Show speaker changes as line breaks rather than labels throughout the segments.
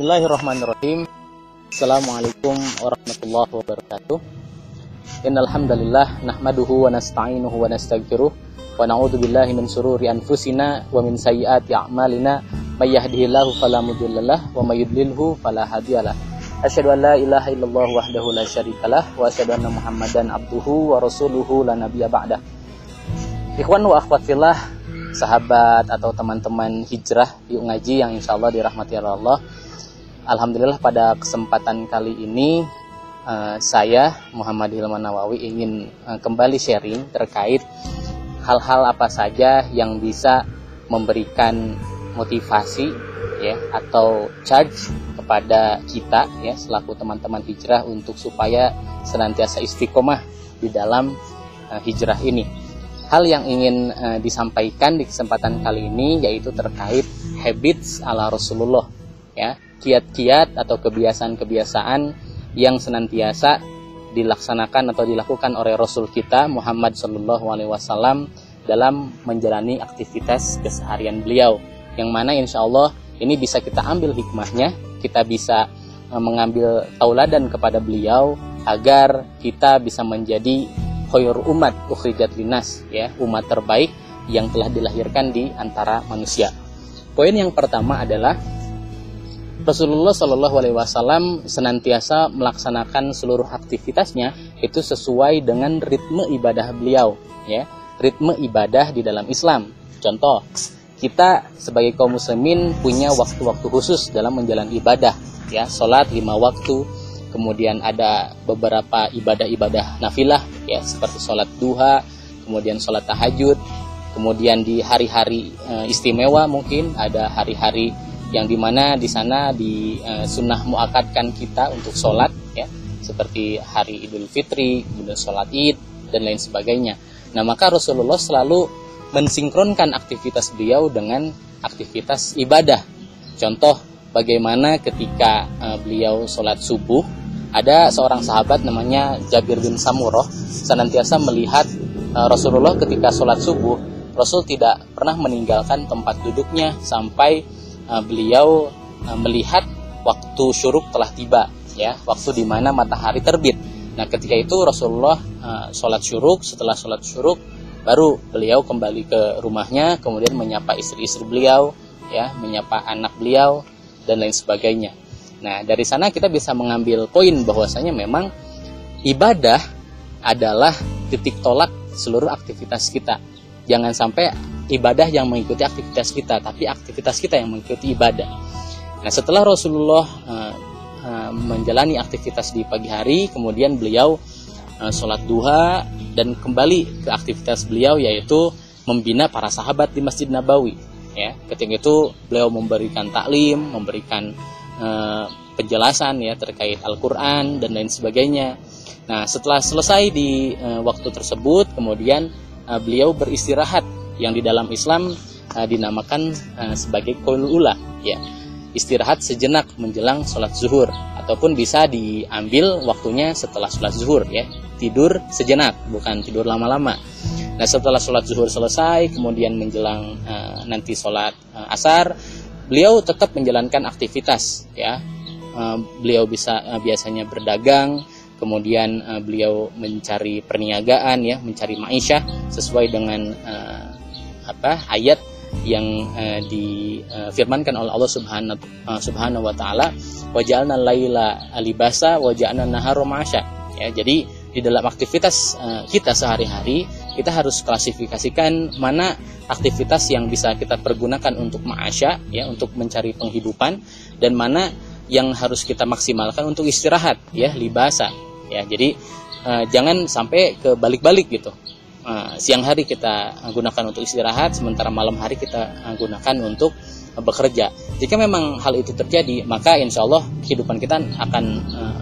Bismillahirrahmanirrahim. Assalamualaikum warahmatullahi wabarakatuh. Innal hamdalillah nahmaduhu wa nasta'inuhu wa nastaghfiruh wa na'udzu billahi min sururi anfusina wa min sayyiati a'malina may yahdihillahu fala mudhillalah wa may yudlilhu fala hadiyalah. Asyhadu an la ilaha illallah wahdahu la syarikalah wa asyhadu anna Muhammadan abduhu wa rasuluhu la nabiyya ba'dah. Ikhwan wa akhwat fillah, sahabat atau teman-teman hijrah yuk ngaji yang insya Allah dirahmati Allah. Alhamdulillah pada kesempatan kali ini uh, saya Muhammad Hilman Nawawi ingin uh, kembali sharing terkait hal-hal apa saja yang bisa memberikan motivasi ya atau charge kepada kita ya selaku teman-teman hijrah untuk supaya senantiasa istiqomah di dalam uh, hijrah ini. Hal yang ingin disampaikan di kesempatan kali ini yaitu terkait habits ala Rasulullah ya kiat-kiat atau kebiasaan-kebiasaan yang senantiasa dilaksanakan atau dilakukan oleh Rasul kita Muhammad Shallallahu Alaihi Wasallam dalam menjalani aktivitas keseharian beliau. Yang mana insya Allah ini bisa kita ambil hikmahnya kita bisa mengambil tauladan kepada beliau agar kita bisa menjadi khoyur umat ukhrijat linas ya umat terbaik yang telah dilahirkan di antara manusia. Poin yang pertama adalah Rasulullah Shallallahu Alaihi Wasallam senantiasa melaksanakan seluruh aktivitasnya itu sesuai dengan ritme ibadah beliau, ya, ritme ibadah di dalam Islam. Contoh, kita sebagai kaum muslimin punya waktu-waktu khusus dalam menjalani ibadah, ya, sholat lima waktu, kemudian ada beberapa ibadah-ibadah nafilah, ya, seperti sholat duha, kemudian sholat tahajud, kemudian di hari-hari e, istimewa mungkin ada hari-hari yang di mana di sana di uh, sunnah muakatkan kita untuk sholat ya seperti hari Idul Fitri, kemudian sholat Id dan lain sebagainya. Nah maka Rasulullah selalu mensinkronkan aktivitas beliau dengan aktivitas ibadah. Contoh bagaimana ketika uh, beliau sholat subuh ada seorang sahabat namanya Jabir bin Samuroh senantiasa melihat uh, Rasulullah ketika sholat subuh Rasul tidak pernah meninggalkan tempat duduknya sampai uh, beliau uh, melihat waktu syuruk telah tiba ya. Waktu di mana matahari terbit. Nah ketika itu Rasulullah uh, sholat syuruk. Setelah sholat syuruk baru beliau kembali ke rumahnya kemudian menyapa istri-istri beliau ya menyapa anak beliau dan lain sebagainya. Nah dari sana kita bisa mengambil poin bahwasanya memang ibadah adalah titik tolak seluruh aktivitas kita. Jangan sampai ibadah yang mengikuti aktivitas kita, tapi aktivitas kita yang mengikuti ibadah. Nah, setelah Rasulullah uh, uh, menjalani aktivitas di pagi hari, kemudian beliau uh, sholat duha dan kembali ke aktivitas beliau yaitu membina para sahabat di Masjid Nabawi. Ya, ketika itu beliau memberikan taklim, memberikan uh, penjelasan ya terkait Al-Quran dan lain sebagainya. Nah, setelah selesai di uh, waktu tersebut, kemudian uh, beliau beristirahat yang di dalam Islam uh, dinamakan uh, sebagai ula ya. Istirahat sejenak menjelang sholat zuhur ataupun bisa diambil waktunya setelah sholat zuhur ya. Tidur sejenak bukan tidur lama-lama. Nah setelah sholat zuhur selesai kemudian menjelang uh, nanti sholat uh, asar beliau tetap menjalankan aktivitas ya. Uh, beliau bisa uh, biasanya berdagang kemudian uh, beliau mencari perniagaan ya mencari maisha sesuai dengan uh, apa ayat yang uh, difirmankan oleh Allah Subhanahu uh, Subhanahu wa taala waja'alna laila alibasa waja'alna nahara ma'asya. Ya jadi di dalam aktivitas uh, kita sehari-hari kita harus klasifikasikan mana aktivitas yang bisa kita pergunakan untuk ma'asya ya untuk mencari penghidupan dan mana yang harus kita maksimalkan untuk istirahat ya libasa. Ya jadi uh, jangan sampai ke balik-balik gitu uh, siang hari kita gunakan untuk istirahat sementara malam hari kita gunakan untuk bekerja. Jika memang hal itu terjadi maka insya Allah kehidupan kita akan uh,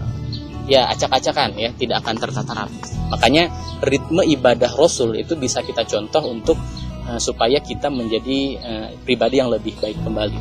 ya acak-acakan ya tidak akan tertata rapi makanya ritme ibadah Rasul itu bisa kita contoh untuk uh, supaya kita menjadi uh, pribadi yang lebih baik kembali.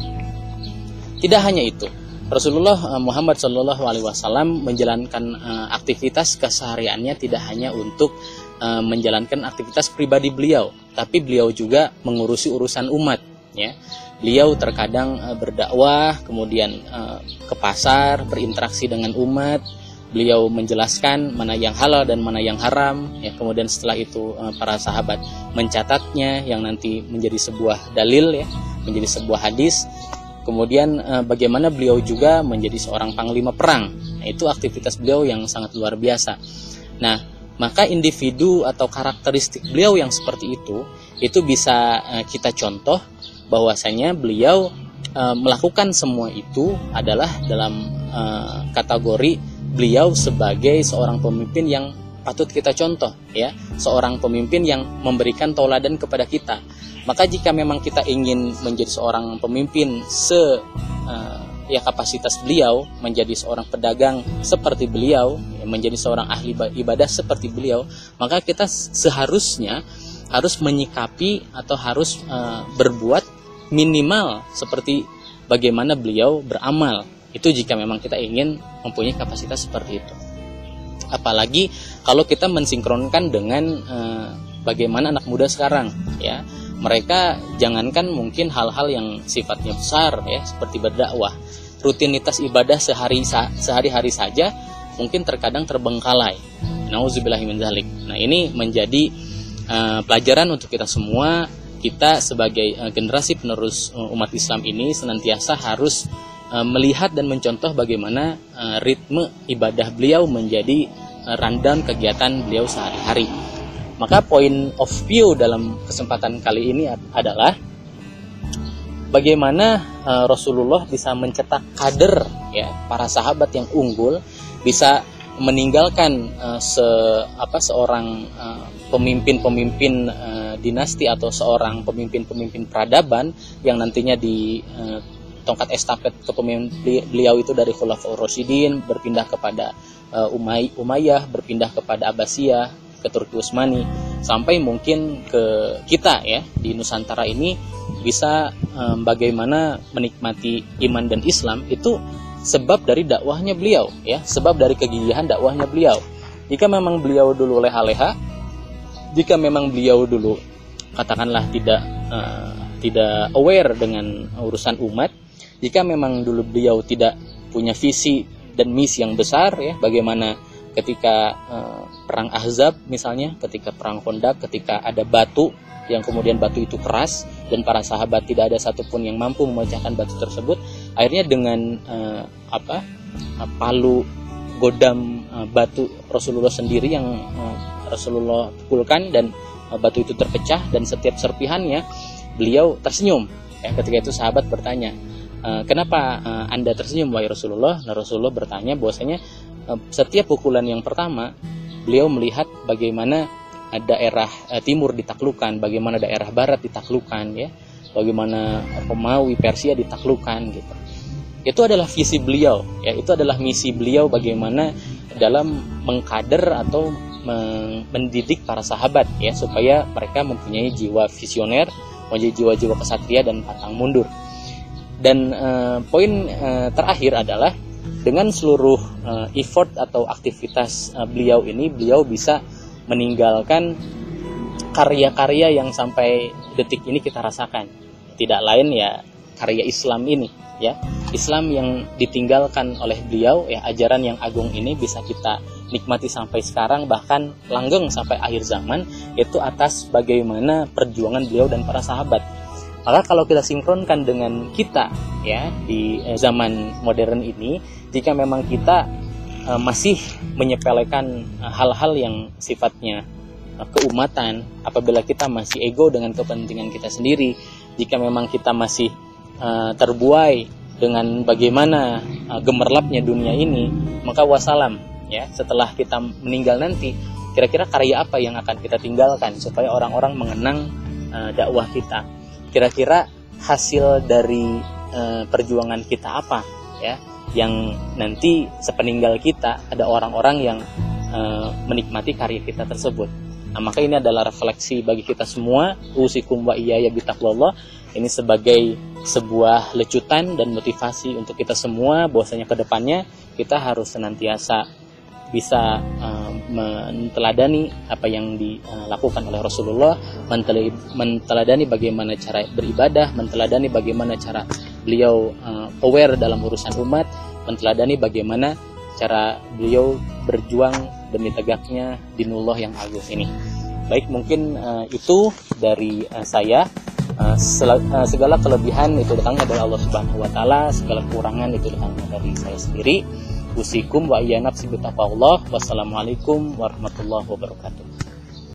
Tidak hanya itu Rasulullah Muhammad Wasallam menjalankan aktivitas kesehariannya tidak hanya untuk uh, menjalankan aktivitas pribadi beliau, tapi beliau juga mengurusi urusan umat. ya. Beliau terkadang uh, berdakwah kemudian uh, ke pasar berinteraksi dengan umat. Beliau menjelaskan mana yang halal dan mana yang haram ya. Kemudian setelah itu para sahabat mencatatnya yang nanti menjadi sebuah dalil ya menjadi sebuah hadis. Kemudian bagaimana beliau juga menjadi seorang panglima perang. Nah, itu aktivitas beliau yang sangat luar biasa. Nah maka individu atau karakteristik beliau yang seperti itu itu bisa uh, kita contoh bahwasanya beliau uh, melakukan semua itu adalah dalam uh, kategori beliau sebagai seorang pemimpin yang patut kita contoh ya. Seorang pemimpin yang memberikan tauladan kepada kita. Maka jika memang kita ingin menjadi seorang pemimpin se ya kapasitas beliau menjadi seorang pedagang seperti beliau menjadi seorang ahli ibadah seperti beliau maka kita seharusnya harus menyikapi atau harus uh, berbuat minimal seperti bagaimana beliau beramal. Itu jika memang kita ingin mempunyai kapasitas seperti itu. Apalagi kalau kita mensinkronkan dengan uh, bagaimana anak muda sekarang ya. Mereka jangankan mungkin hal-hal yang sifatnya besar ya seperti berdakwah. Rutinitas ibadah sehari sehari-hari saja mungkin terkadang terbengkalai. Nah ini menjadi uh, pelajaran untuk kita semua. Kita sebagai uh, generasi penerus uh, umat Islam ini senantiasa harus uh, melihat dan mencontoh bagaimana uh, ritme ibadah beliau menjadi uh, rundown kegiatan beliau sehari-hari. Maka point of view dalam kesempatan kali ini adalah bagaimana uh, Rasulullah bisa mencetak kader ya para sahabat yang unggul bisa meninggalkan uh, se apa seorang pemimpin-pemimpin uh, dinasti atau seorang pemimpin-pemimpin peradaban yang nantinya di uh, tongkat estafet kepemimpinan beliau itu dari Khulafaur Rasyidin berpindah kepada uh, Umay Umayyah berpindah kepada Abbasiyah ke Turki Utsmani. Sampai mungkin ke kita ya di Nusantara ini bisa um, bagaimana menikmati iman dan Islam itu sebab dari dakwahnya beliau ya. Sebab dari kegigihan dakwahnya beliau. Jika memang beliau dulu leha-leha jika memang beliau dulu katakanlah tidak uh, tidak aware dengan urusan umat jika memang dulu beliau tidak punya visi dan misi yang besar ya bagaimana ketika uh, perang Ahzab misalnya, ketika perang Kondak, ketika ada batu yang kemudian batu itu keras dan para sahabat tidak ada satupun yang mampu memecahkan batu tersebut, akhirnya dengan uh, apa uh, palu godam uh, batu Rasulullah sendiri yang uh, Rasulullah pukulkan dan batu itu terpecah dan setiap serpihannya beliau tersenyum. Ya, ketika itu sahabat bertanya, kenapa anda tersenyum wahai Rasulullah? Nah, Rasulullah bertanya bahwasanya Eh, setiap pukulan yang pertama beliau melihat bagaimana daerah eh, timur ditaklukkan, bagaimana daerah barat ditaklukkan ya, bagaimana Romawi Persia ditaklukkan gitu. Itu adalah visi beliau ya, itu adalah misi beliau bagaimana dalam mengkader atau mendidik para sahabat ya supaya mereka mempunyai jiwa visioner, mempunyai jiwa-jiwa kesatria dan pantang mundur. Dan uh, poin uh, terakhir adalah dengan seluruh uh, effort atau aktivitas uh, beliau ini beliau bisa meninggalkan karya-karya yang sampai detik ini kita rasakan. Tidak lain ya karya Islam ini ya. Islam yang ditinggalkan oleh beliau ya ajaran yang agung ini bisa kita nikmati sampai sekarang bahkan langgeng sampai akhir zaman itu atas bagaimana perjuangan beliau dan para sahabat maka kalau kita sinkronkan dengan kita ya di eh, zaman modern ini, jika memang kita uh, masih menyepelekan eh, hal-hal yang sifatnya keumatan, apabila kita masih ego dengan kepentingan kita sendiri, jika memang kita masih terbuai dengan bagaimana gemerlapnya dunia ini, maka wassalam ya setelah kita meninggal nanti kira-kira karya apa yang akan kita tinggalkan supaya orang-orang mengenang dakwah kita kira-kira hasil dari uh, perjuangan kita apa ya yang nanti sepeninggal kita ada orang-orang yang uh, menikmati karya kita tersebut. Nah, maka ini adalah refleksi bagi kita semua usikum wa iyaya bitaqwallah ini sebagai sebuah lecutan dan motivasi untuk kita semua bahwasanya ke depannya kita harus senantiasa bisa uh, menteladani apa yang dilakukan oleh Rasulullah, menteladani bagaimana cara beribadah, menteladani bagaimana cara beliau uh, aware dalam urusan umat, menteladani bagaimana cara beliau berjuang demi tegaknya dinullah yang agung ini. Baik, mungkin uh, itu dari uh, saya. Uh, segala kelebihan itu datangnya dari Allah Subhanahu wa taala, segala kekurangan itu datangnya dari saya sendiri usikum wa iya nafsi. Wassalamualaikum warahmatullahi wabarakatuh.